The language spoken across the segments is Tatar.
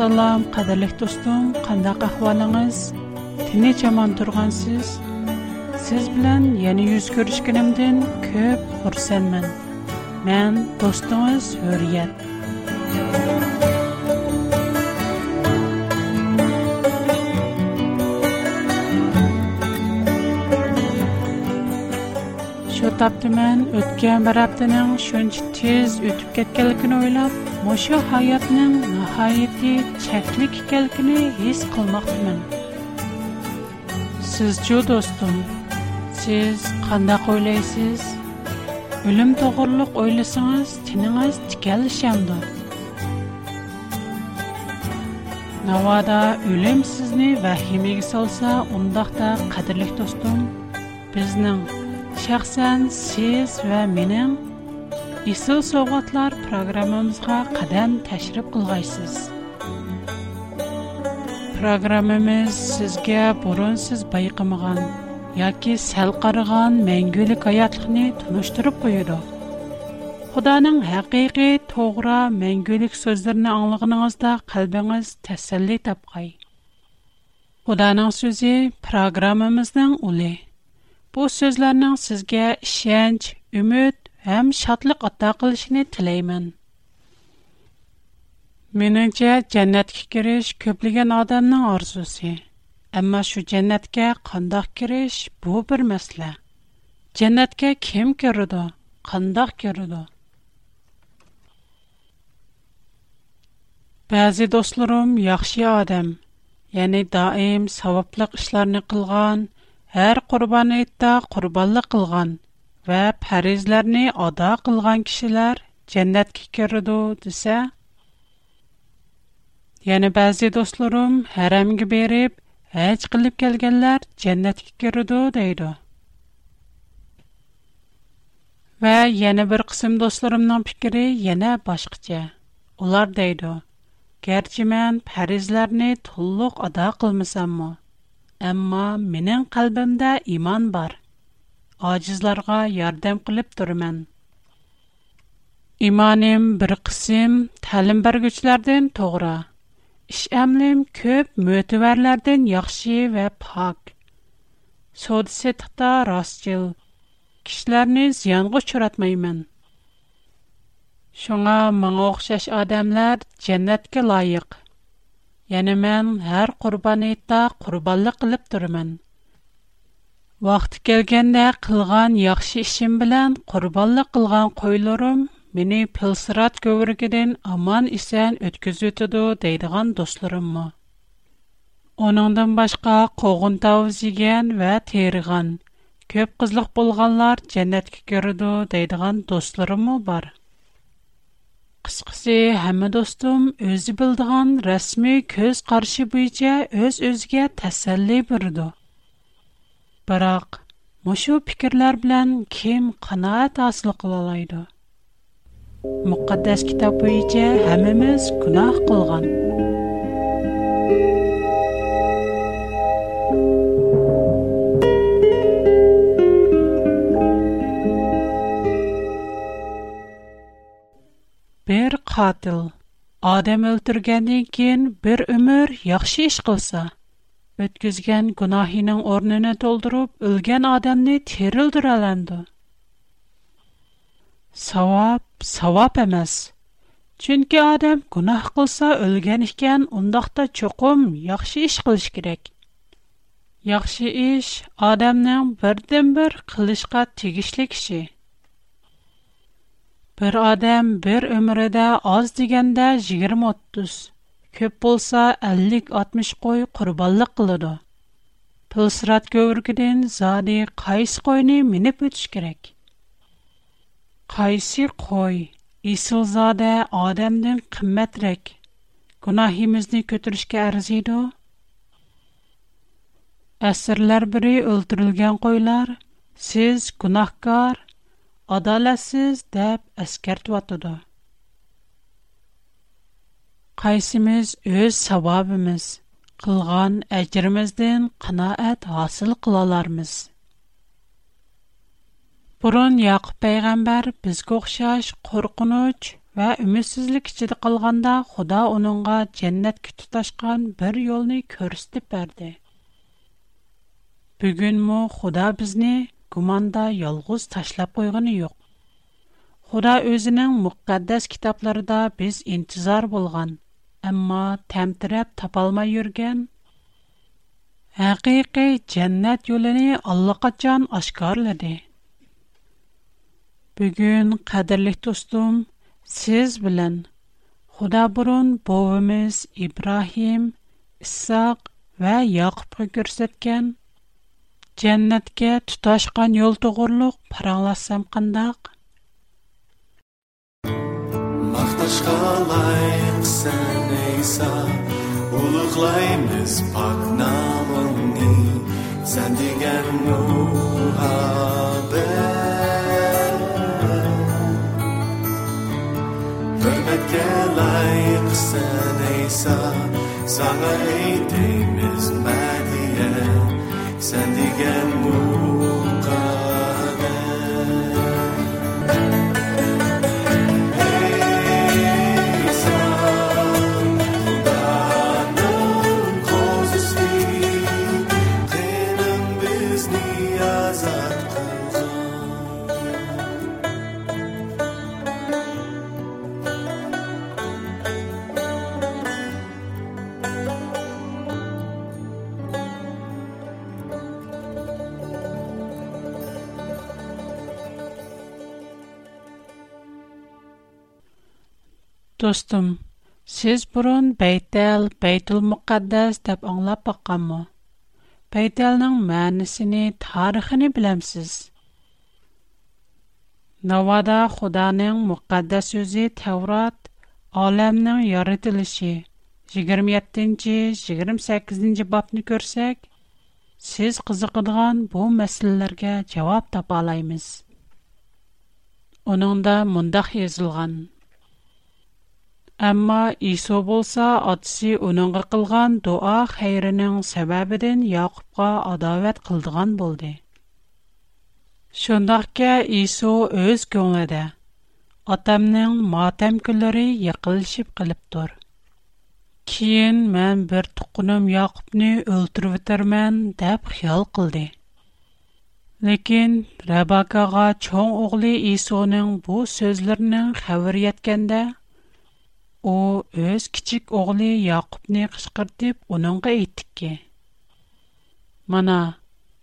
Salam, qadirlik dostum, qandaq ahvalingiz? Tinni chaman turgansiz? Siz bilan yana yuz ko'rishganimdan ko'p xursandman. Men do'stingiz Hurriyat. Shu tapdi men o'tgan bir haftaning shuncha tez o'tib ketganligini o'ylab, mosha nihoyatki chaklik ekanligini his qilmoqdaman sizchu do'stim siz qandoq o'ylaysiz o'lim to'g'riliq o'ylasangiz tiningiz tikalishandi navoda o'lim sizni vahimaga solsa undaqda qadrli do'stim bizning shaxsan siz va mening Исыл Совғатлар программамызға қадам тәшріп қылғайсыз. Программамыз сізге бұрын сіз байқымыған, яки сәл қарыған мәңгілік аятлықны тұныштырып қойыды. Құданың хақиқи тоғра мәңгілік сөздеріні аңлығыныңызда қалбіңіз тәсәлі тапқай. Құданың сөзі программамыздың ұлы. Бұл сөзлерінің сізге шенч, үміт Әм шатлык ата кылышыны тиләймен. Минә җәннәткә кереш күплеген адымның арзусы. Әмма шу җәннәткә кандак кереш бу бер мәсьле. Җәннәткә кем керә дә, кандак керә дә? Бәзе яхшы адам, яни даим савафлык эшләрне кылган, һәр курбан итә, курбанлык кылган və pərizlərini ada qılğan kişilər cənnətə kiridu desə, yəni bəzi dostlarım hərəmə berib həc qılıb gələnlər cənnətə kiridu deydi. Və yana bir qism dostlarımның fikri yana boshqacha. Ular deydi: "Gerçi men farzlarni to'liq ado qilmasammi, ammo mening qalbimda iymon bor. acizlarga yardım kılıp durmen. İmanim bir kısım təlim bərgüçlərdən toğra. İş əmlim köp mötüvərlərdən yaxşı və pak. Sodisi tıqda rastcıl. Kişilərini ziyanğı çöratmayman. Şuna mağa oxşaş adamlar cennetkə layıq. Yəni mən hər qurban etdə Вақты келгенде қылған яхшы ішім білән құрбалы қылған қойлырым, мені пілсырат көвіргеден аман ісен өткізі өтіду дейдіған достырым мұ. Оныңдың башқа қоғын тауы зиген вә теріған, көп қызлық болғанлар жәнәтке көріду дейдіған достырым бар. Қысқысы, әмі достым, өзі білдіған рәсмі көз қаршы бүйде өз-өзге тәсәлі бірді. Biroq, mushu fikrlar bilan kim qanoat hosil qila oladi? Muqaddas kitob bo'yicha hammamiz gunoh qilgan. Bir qatil odam o'ltirgandan keyin bir umr yaxshi ish qilsa, өткізген күнахиның орныны толдырып, үлген адамны терілдір әләнді. Савап, савап әмәс. Чүнкі адам күнах қылса үлген ішкен, ұндақта чоқым, яқшы іш қылыш керек. Яқшы іш адамның бірден бір қылышқа тегішлік іші. Бір адам бір өміріде аз дегенде 20-30. Көп болса 50-60 қой қурбаллы қылыду. Пыл сират көвіргіден зади қайс қойни минип өтш керек. Қайси қой, исылзаде адамден қыммет рек, кунахимізді көтіршке әрзиду. Әсірлер біри үлтүрілген қойлар, сіз кунахкар, адаласыз деп әскерт ватуду. qaysimiz öz savabimiz, қылған ajrimizdan qanoat hasil qilolarmiz Burun yoqub payg'ambar bizga o'xshash qorxunuc va ümidsizlik içində оныңға Xuda onunğa cənnətə бір bir yo'lni ko'rsatib Бүгін bugunmi Худа bizni гуманда yolg'iz ташлап қойғаны yo'q. Худа өзінің мұқаддас kitoblarida біз интизар болған, amma тәмтіреп тапалмай yurgan Әқиқи jannat үліні Аллақа жан ашқар леді. Бүгін қадірлік тұстым, сіз білін, Құда бұрын бөвіміз Ибрахим, Иссақ вә Яқыпқы көрсеткен, жәннәтке тұташқан ел тұғырлық параласам қындақ. İsa Uluklayın biz pak namını Sen digen ruha Hürmetke layık sen İsa Sana eğitimiz mediye Sen digen ruha Dostum, siz burun Baytel, Baytul Muqaddas deb anglab baqqanmi? Baytelning ma'nosini, tarixini bilamsiz. Navada Xudoning muqaddas so'zi Tavrat olamning yaratilishi 27-28 bobni ko'rsak, siz qiziqadigan bu masalalarga javob topa olamiz. Onunda mundaq yozilgan: амма Исо болса адси уныңы қылған дуа хайрының сабабидын Якубға адавет қылдыған болды. Шондахка Исо өз көңады, атамның матәм көлөри яқыл шип қылып дур. Киын мэн бір түкүнім Якубны өлтүр витар мэн даб хял қылды. Лекин Рабакаға чон оғли Исоның бұ сөзлернің хавыр яткенда, u o'z kichik o'g'li yaqubni qishqirtib uningga aytdiki mana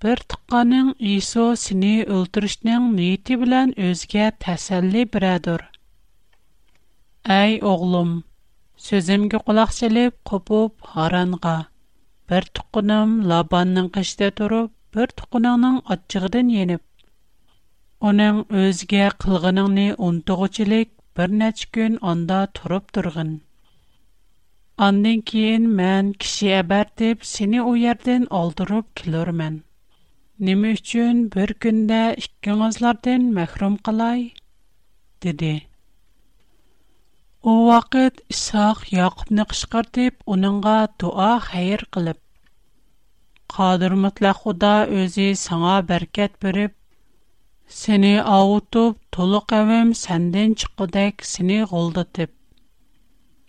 bir tuqqaning iso seni o'ldirishning niyati bilan o'ziga tasalli biradir Ey o'g'lim so'zimga quloq selib qopib haronga bir tuqqanim labanning qishida turib bir tuqqaningning ochig'idan yenib uning o'ziga qilg'iningni untug'uchilik بر نهچ گن آن دا ترب درگن. آن دنکین من کسی ابردیب алдырып اویردن آلدروب کلر من. نمیشون بر گنده اشکن از لردن مخرم قلای دیده. او وقت اسحاق یعقوب نقش کردیب اوننگا دعا خیر قلب. قادر مطلق Сене аутуп, толу кавим сенден чықадек сене қолдадип.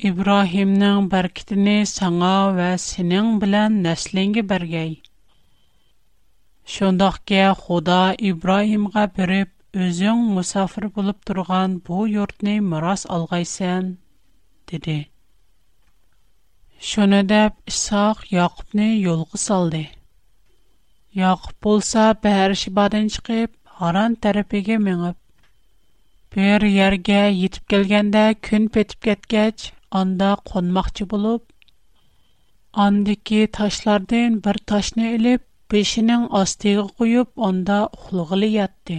Ибрахимның баркетини саңа ва сенен билан нәсленге баргай. Шондахке Худа Ибрахимға біріп, өзің мусафир болып дурған бу юртни мұрас алғайсен, диди. Шонадап Исақ Якубни йолғы салды. Якуб болса ба харшибаден чықип, Аран тарапиге меңіп, бір ерге етіп келгенде күн петіп кеткеч, анда қонмақчы болып, андыки ташлардын бір ташны іліп, бешінің астығы құйып, онда ұқылғылы ятты.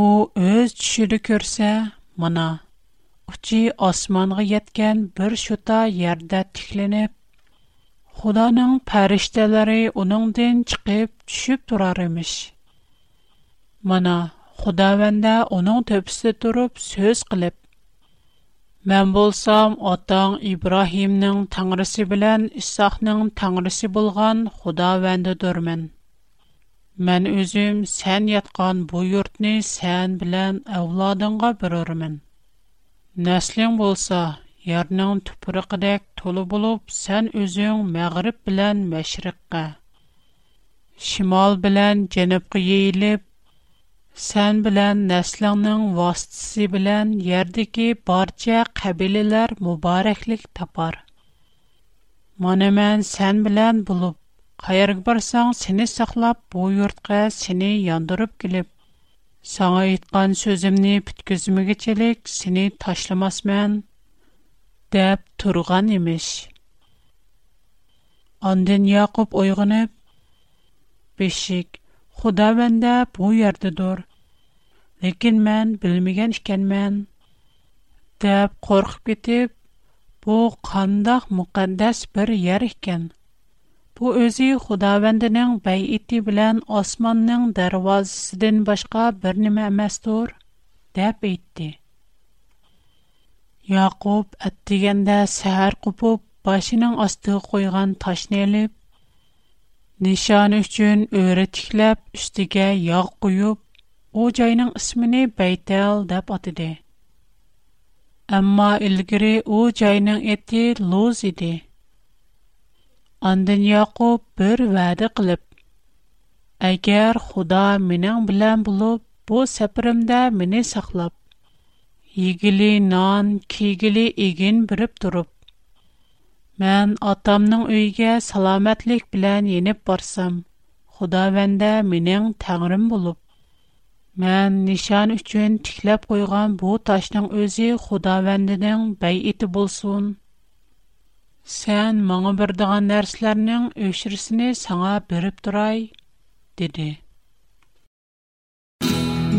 У өз түшілі көрсе, мана, ұчи османғы еткен бір шута ерді тіклініп, Худаның пәріштелері оныңден чықып, түшіп тұрар емеш. Мана, худа оның онын төпсі түріп, сөз қилип. Мен болсам, оттан Ибрахимның таңрысы білен, Исахның таңрысы бұлған, худа вэнде дүрмін. Мен үзім, сен yatған bu yurtni, Senn bilen avladin qa birur min. Neslin bolsa, yarnin tupri qidek tulu bulup, Senn үzün bilen meşrik qa. bilen Сән белән нәсләңнең вастысы белән ярдыки барча қабилелер мубарәклік тапар. Мәне мән сән белән болып, қайырғы барсаң, сені Бу бұй үртқа сені яндырып келіп, саңа айтқан сөзімні пүткізімігі челік, сені ташламас мән, дәп тұрған емеш. Андын Яқып ойғынып, бешік, Худа вендә бу ярды дур. Ләкин мен белмәгән икән мен. Дәп коркып китеп, бу кандак мукаддас бер яр икән. Бу өзи Худа вендәнең бай ити белән Османның дәрвазасыдан башка бер нимә эмас дур. Дәп әйтте. Яқуб әттегәндә сәһәр купып, башының астыга куйган ташны алып, Nişan üçün öyrə tikləb, yağ quyub, o cayının ismini Beytel dəb atıdı. Amma ilgiri o cayının eti loz idi. Andın Yaqub bir vədə qılıb, Agar xuda minən bilən bulub, bu səpirimdə mini saxlab, yigili nan, kigili igin birib durub, Мен атамның үйге саламәтлек белән енеп барсам, Худа вәндә минең тәңрим булып. Мен нишан өчен тикләп куйган бу ташның үзе Худа вәндәнең бәй ите булсын. Сән маңа бердіған нәрсләрнең өшірісіне саңа беріп дурай, деді.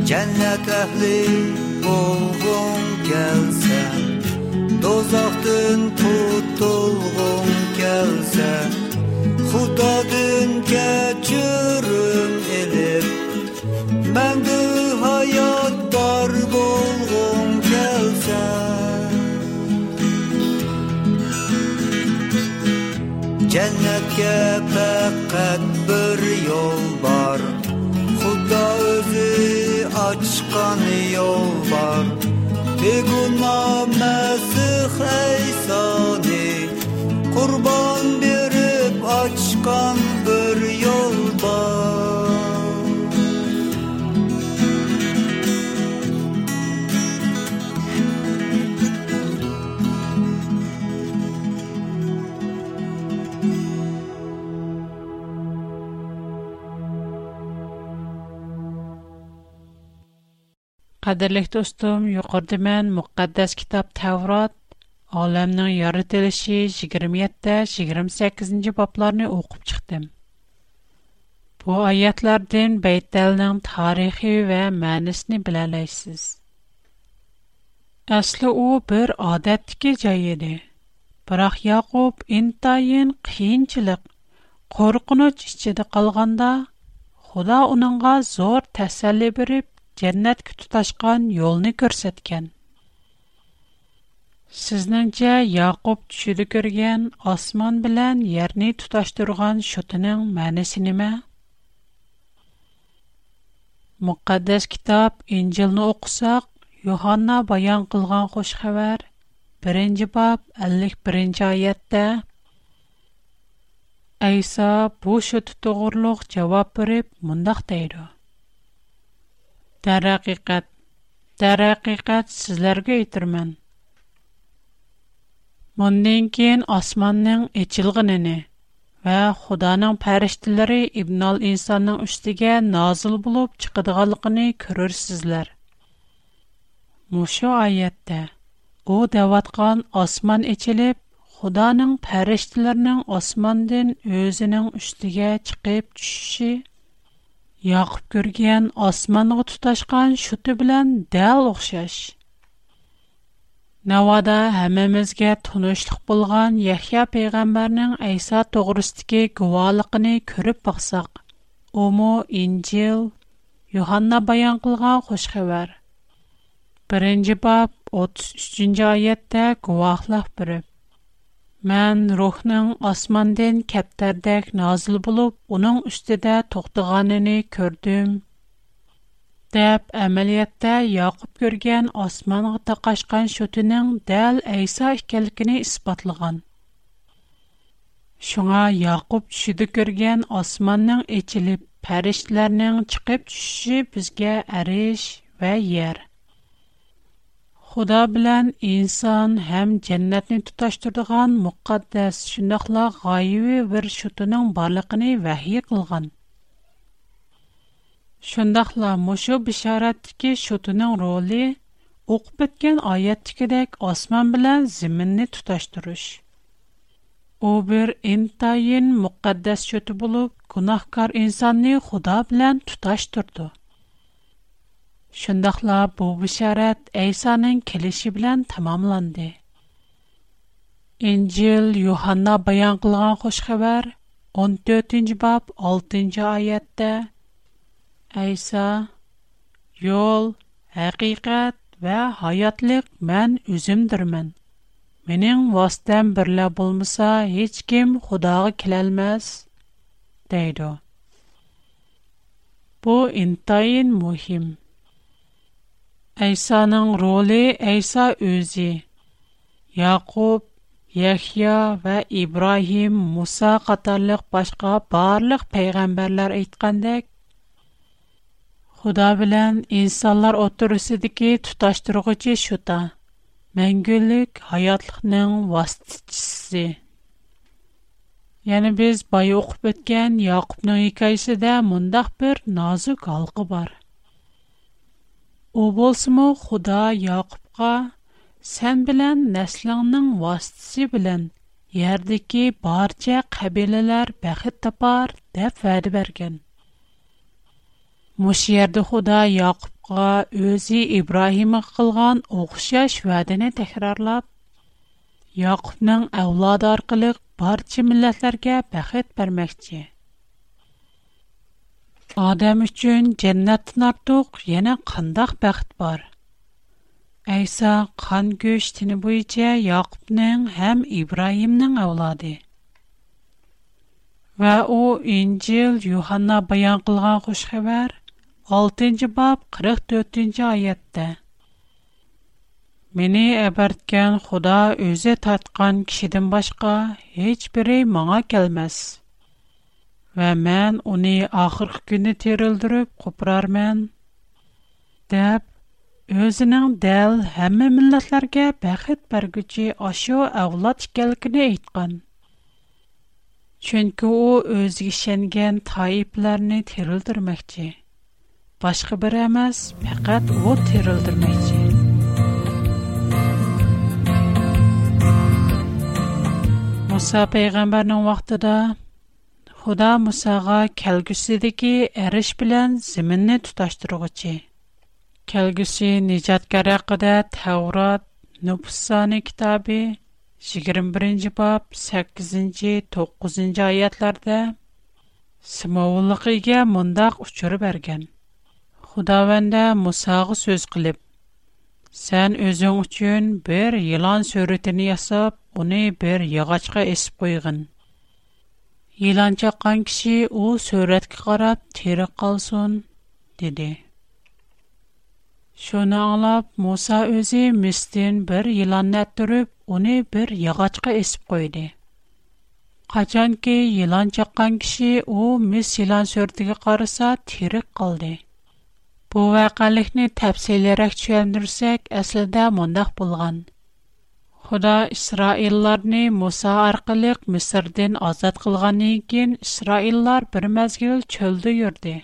Жәннәт әхлі болғың келсәң, do'zaxdin qutulg'um kelsa xudodin kechirim ilib mangu hayotdor bo'lg'um kelsa jannatga faqat bir yo'l bor xudo o'zi açkan yo'l var. Peygamber Mesih Kurban berip açkan Qadirlik dostum, yuqorda mən müqəddəs kitab Tavrat, aləmnin yaradılışı 27-28-ci bablarını oxub çıxdım. Bu ayətlərdən Beytəlnin tarixi və mənisini bilələyisiz. Əsli o bir adətdiki cay idi. Biroq Yaqub intayin qiyinchilik, qo'rqinch ichida qolganda, Xudo uningga zo'r tasalli berib, jannatga tutashgan yo'lni ko'rsatgan sizningcha yaqub tushida ko'rgan osmon bilan yerni tutashtirgan shutining ma'nosi nima muqaddas kitob injilni o'qisak yohanna bayon qilgan xush xabar 1 bob 51 oyatda ayso bu shuti to'g'riliq javob berib mundoq deydi Darhaqiqat, darhaqiqat sizlarga aytirman. Bundan keyin osmonning echilganini va Xudoning farishtalari ibnol insonning ustiga nozil bo'lib chiqadiganligini ko'rarsizlar. Mushu oyatda u davatgan osmon echilib, Xudoning farishtalarining osmondan o'zining ustiga chiqib tushishi Яқып көрген османығы тұташқан шүті білән дәл оқшаш. Навада әмімізге тұнышлық болған Яхия пейғамбарның Әйса тоғырыстығы гуалықыны көріп бақсақ. Омо Инжил, Юханна баян қылған қош хабар. Бірінші бап 33-аятта гуахлақ біріп. Мән рухның асмандан кәптәрдәк назил булып, уның үстедә тохтыганын күрдем. Дәп әмәлияттә Яқуб күргән асманга тақашкан шөтүнең дәл Айса икәнлегене испатлаган. Шуңа Яқуб шүди күргән асманның эчилеп, фәришләрнең чыгып төшүше безгә әриш вә йер. Худа белән инсан һәм дәннәтне туташтырдыган мөхәддәс шундыйла гайыбы бер шутының барлыгын вәхи кылган. Шундыйла мошу бишараттыки шутының роли оқып беткән аяттыкедәк осман белән зиминне туташтыруш. У бер интайин мөхәддәс шуты булып, гунахкар инсанны Худа белән туташтырды. Шундайла бу бишарат Айсаның келеше белән тәмамланды. Инҗил Йоханна баян кылган хуш 14нче баб 6нче аятта Айса Йол, хакыйкат ва хаятлык мен үземдермен. Менин вастан берлә булмаса, һеч ким Худога килә алмас, дейди. Бу интайн мөһим. Әйсаның ролі Әйса өзі. Яқуб, Яхия ва Ибрахим, Муса қатарлық башқа барлық пейғамбарлар айтқандек, Худа білән инсанлар отырысыдыки тұташтырғычы шута. Мәңгілік хаятлықның вастичісі. Яны біз бай оқып өткен Яқубның екайсі дә мұндақ бір назу қалқы бар. О Босмы Худай Якубга Сән белән нәселеннең васити белән йәрдәки барча қабелеләр бәхет тапар, дип фәрдә бергән. Муш йәрдә Худай Якубга өзи Ибраһимга кылган огышә шәһәдәне текрарлап Якубның авлоды аркылы барча милләтләргә бәхет бармакчы. Адам үчүн жәннәттен артык яна кандак бәхет бар. Айса қан гөш тине буенча Якупның һәм Ибраимның авлады. Ва у Инҗил Юханна баян кылган хуш хәбәр 6нчы баб 44нчы аятта. Мине әбәрткән Худа үзе таткан кешедән башка һеч бере моңа келмәс вә мән уни ахырх күні тирылдырып қупырар мән. Дэб, өзінің дэл хамми милатларге бақыт баргучи ашу аулач келгіне айтқан. Чөнкі о, өзгі шенген таипларни тирылдырмәхчі. Башқы бір амаз, мяқат о тирылдырмәхчі. Муса пайгамбарның вақтада, Худа Мусага кəlгüsüdəki əriş bilən zəminni tutaşdırğıcı. Kəlgüsü nicatkar haqqında Tavrat, Nüfsani kitabı 21-ci bab 8-ci 9-cu ayətlərdə Simavulluqiga mundaq uçur bərgən. Xudavəndə Musağı söz qılıb, Sən özün üçün bir yılan sürütini yasab, onu bir yağaçqa esib qoyğın. Илан чаққан кіші о сөретке қарап тері қалсын, деді. Шоны алап, Муса өзі мүстін бір илан әттіріп, оны бір яғачқа есіп қойды. Қачан ке илан чаққан кіші о мүс илан сөртіге қарыса тері қалды. Бұл вәқәлікні тәпселерек чөендірсек, әсілді мұндақ болған. Худа Исраилларны Муса аркылы Мисрдән азат кылганнан кин Исраиллар бер мәзгил чөлдә йөрде.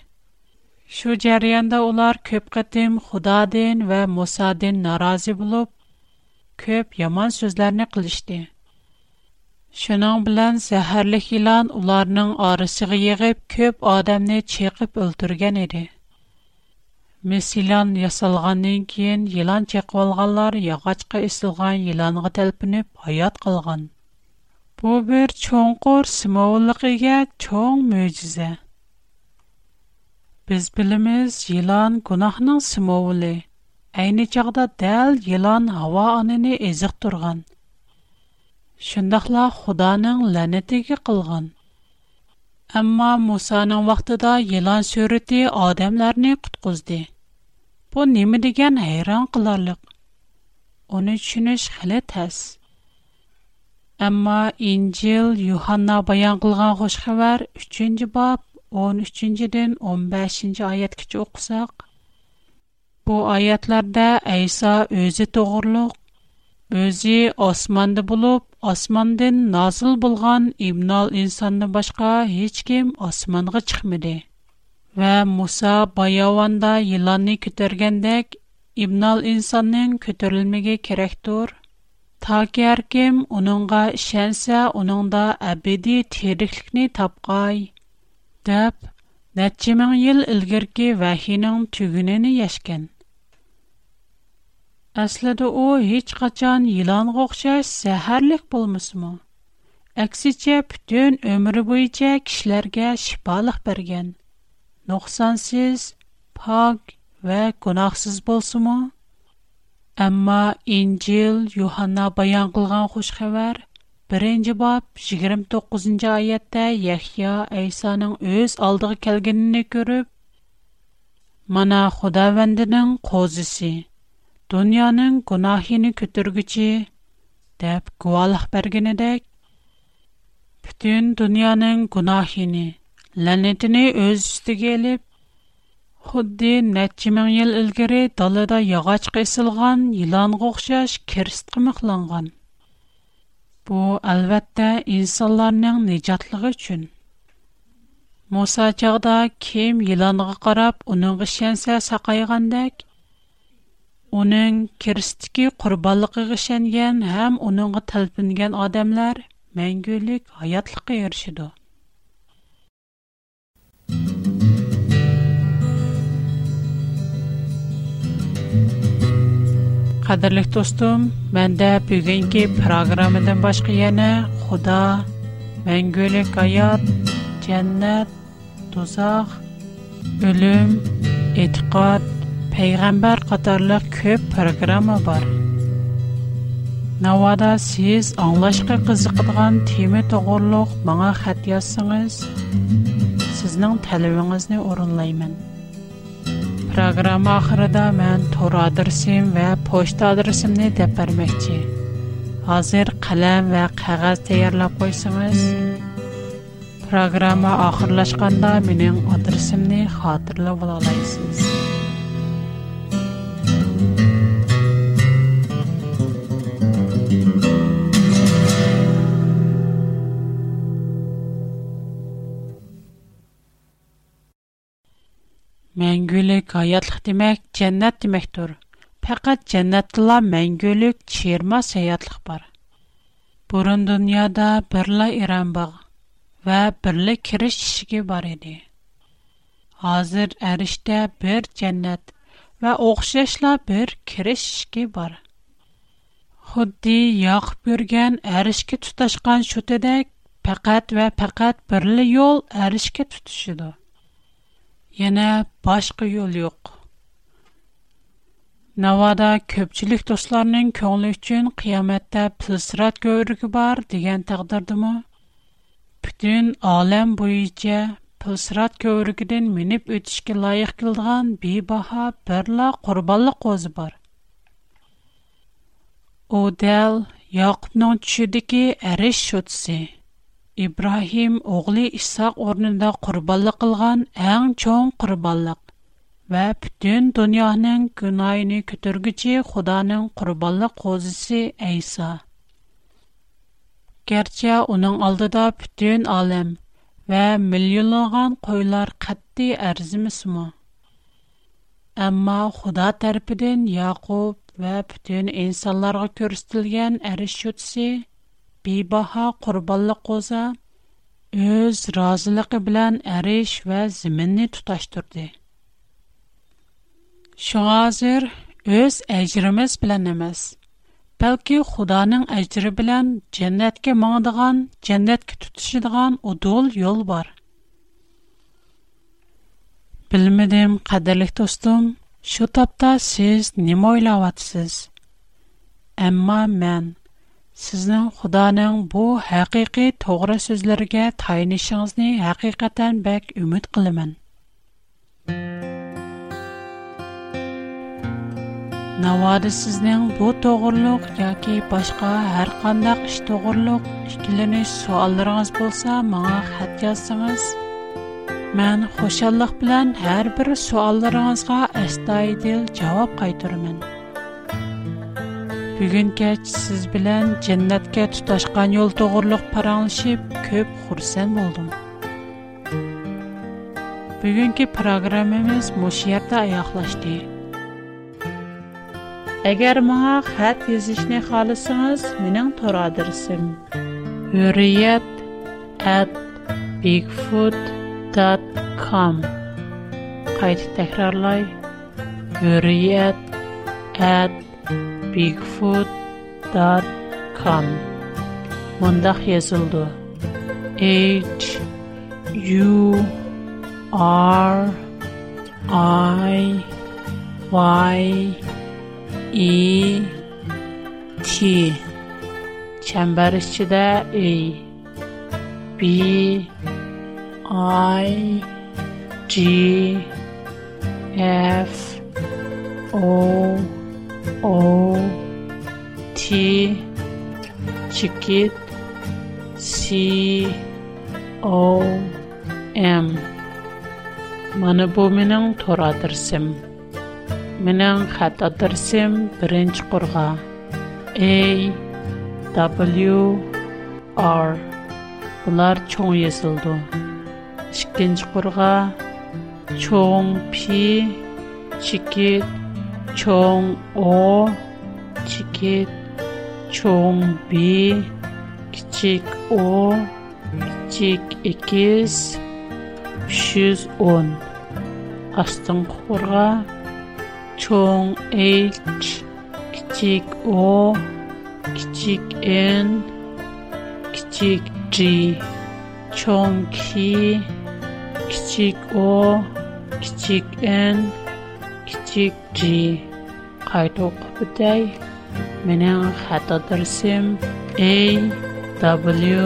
Шу җарыянда улар көп кытым Худадан ва Мусадан наразы булып, көп яман сүзләрне кылышты. Шуның белән сәһәрлек илан уларның арысыгы йыгып, көп адамны чекып өлтергән иде. Мәсәлән, ясалгандан кин йылан чаквалганлар ягачка исылган йыланга тәлпинеп хаят калган. Бу бер чоңкур символлыгыга чоң мөҗизә. Без билимиз, йылан гунахның символы. Әйне чагда дәл йылан һава аныны эзик турган. Шундыйлар Худаның ләнәтеге кылган. Әмма Мусаның вакытында йылан сүрәте адамларны куткызды. Bu nima degan hayron qilarliq. Uni tushunish hali tas. Ammo Injil Yuhanna bayon qilgan xush xabar 3-bob 13-dən 15-ci ayətkiçə oxusaq, bu ayətlərdə İsa özü doğruluq, özü osmanda bulub, osmandan nazil bolğan ibnal insandan başqa heç kim osmanğa çıxmadı. Ва Муса Баяуанда еланы көтергендек, Ибнал инсаннын көтерілмеге керехтур, Та ке аргим уныңга шэнсэ уныңда Абиди тирикликни тапғай, Дап, нәтчиман ел ылгирки вахинан түгінені яшкен. Асладу о, хич қачан елан ғоқша сахарлик болмыс му? Аксича, бүтін өмірі бойча кишлерге шибалық берген. nuqsonsiz, pok va gunohsiz bo'lsinmi? Ammo injil Yuhanna bayon qilgan xush xabar 1-bob 29-oyatda Yahyo aysoning o'z oldiga kelganini ko'rib, mana Xudovendining qo'zisi, dunyoning gunohini ko'targuchi deb guvoh berganidek, butun dunyoning gunohini la'natini o'z ustiga ilib xuddi necha ming yil ilgari dalada yog'och isilgan yilonga o'xshash kirst qimiqlangan bu albatta insonlarning nijotligi uchun muso chog'da kim yilonga qarab uning ishonsa saqaygandek uning kirstiki qurbonligiga ishongan ham uningga talpingan odamlar mangulik hayotlikqa erishidi Қадірлік достым, мәндә бүгінгі программадан башқа яна Худа, мәңгілік аят, жәннәт, тозақ, өлім, етіқат, пейғамбар қатарлық көп программа бар. Навада сіз аңлашқа қызықтыған теме тұғырлық маңа хәт ясыңыз, сізнің тәліміңізіне орынлаймын. Proqram axırında mən tor adresim və poçt adresimni deyə verməkçi. Hazır qələm və qağaz tayarlab qoysanız, proqrama axırlaşqanda mənim adresimni xatırlab ola bilərsiniz. мәңгүлек hayatlıq demək cənnət deməkdir. Fəqət жәннәттіла məngülük çirmas hayatlıq бар. Бұрын dünyada birla İran бағы вә бірлі kiriş işigi бар еді. Азыр ərişdə bir жәннәт вә oxşaşla bir kiriş işigi бар. Xuddi яқып бүрген әрішке тұташқан шөтедек, faqat va faqat бірлі yo'l arishga тұтышыды. Yana başqa yol yox. Navada köpçülük dostlarının könlü üçün qiyamətdə pılsırat görürgü bar degen taqdırdı mı? Bütün alem boyuca pılsırat görürgüden minib ötüşki layıq kildiğen bir baha birla qorbalı qozu bar. O dəl Yaqubnun çüdiki əriş İbrahim oğlu İshak орнында qurbanlıq qılğan ən çoğ qurbanlıq və bütün dünyanın günahını kötürgüçi Xudanın qurbanlıq qozisi İsa. Gerçi onun aldıda bütün alem və milyonluğan qoylar qatdi ərzimismu. Amma Xuda tərpidin Yaqub və bütün insanlarga körüstülgən ərişütsi bibaha qurbanlıq qoza öz razılığı bilan əriş və zəminni tutaşdırdı. Şoazir öz əjrimiz bilan emas, bəlkə Xudanın əjri bilan cənnətə maqdığan, cənnətə tutuşidığan o dol yol var. Bilmədim, qadirli dostum, şu tapda siz nə oylayatsız? Amma men... Sizning Xudoning bu haqiqiy to'g'ri so'zlarga tayinishingizni haqiqatan bak umid qilaman. Navoda sizning bu to'g'riliq yoki boshqa har qandaq ish to'g'riliq ikkilanish savollaringiz bo'lsa, menga xat yozsangiz, men xushallik bilan har bir savollaringizga astoydil javob qaytaraman. Бүгін кәч сіз білән жәннәткә тұташқан ел тұғырлық паралышып, көп құрсан болдым. Бүгінгі программамыз мұшиятта аяқлашды. Әгер маңа қат езішіне қалысыңыз, менің тұр адырсым. Үрият әт bigfoot.com Қайты тәкрарлай. bigfoot.com Mundaq yazıldı. H U R I Y E T Çember içinde E B I G F O O T Chiquit C O M Mana bu minin tora dirsim. Minin xata dirsim birinci W R Bunlar çoğun yazıldı. İkinci qurga Çoğun P Chiquit 총 о, чикет. Чонг би, кичик о, кичик екез. Пшыз он. Астан хура. Чонг о, кичик эн, кичик три. Чонг ки, кичик о, кичик эн, جي قايتوق بتاي منها حتى ترسم A W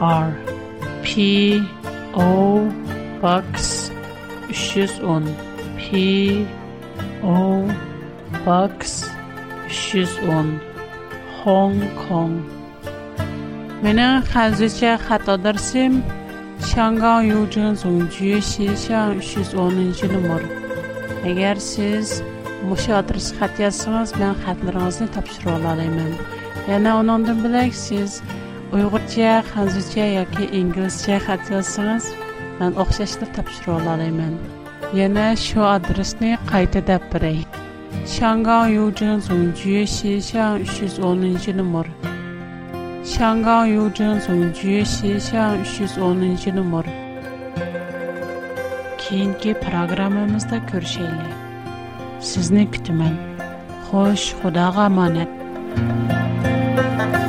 R P O Box 310 P O Box 310 Hong Kong منها خزوچه خطا درسیم 香港邮政总局西巷310 numara agar siz o'sha adresga xat yozsangiz men xatlaringizni topshirib olaman yana undan bilak siz uyg'urcha hanzucha yoki inglizcha xat yozsangiz man o'xshashni topshirib olaman yana shu adresni qayta dab beray shangan yujin zunji shishan uch yuz o'ninchi nomer shangan yujin zunji shishan uch yuz o'ninchi nomer keyingi programmamizda ko'rishaylik sizni kutaman xo'sh xudoga omonat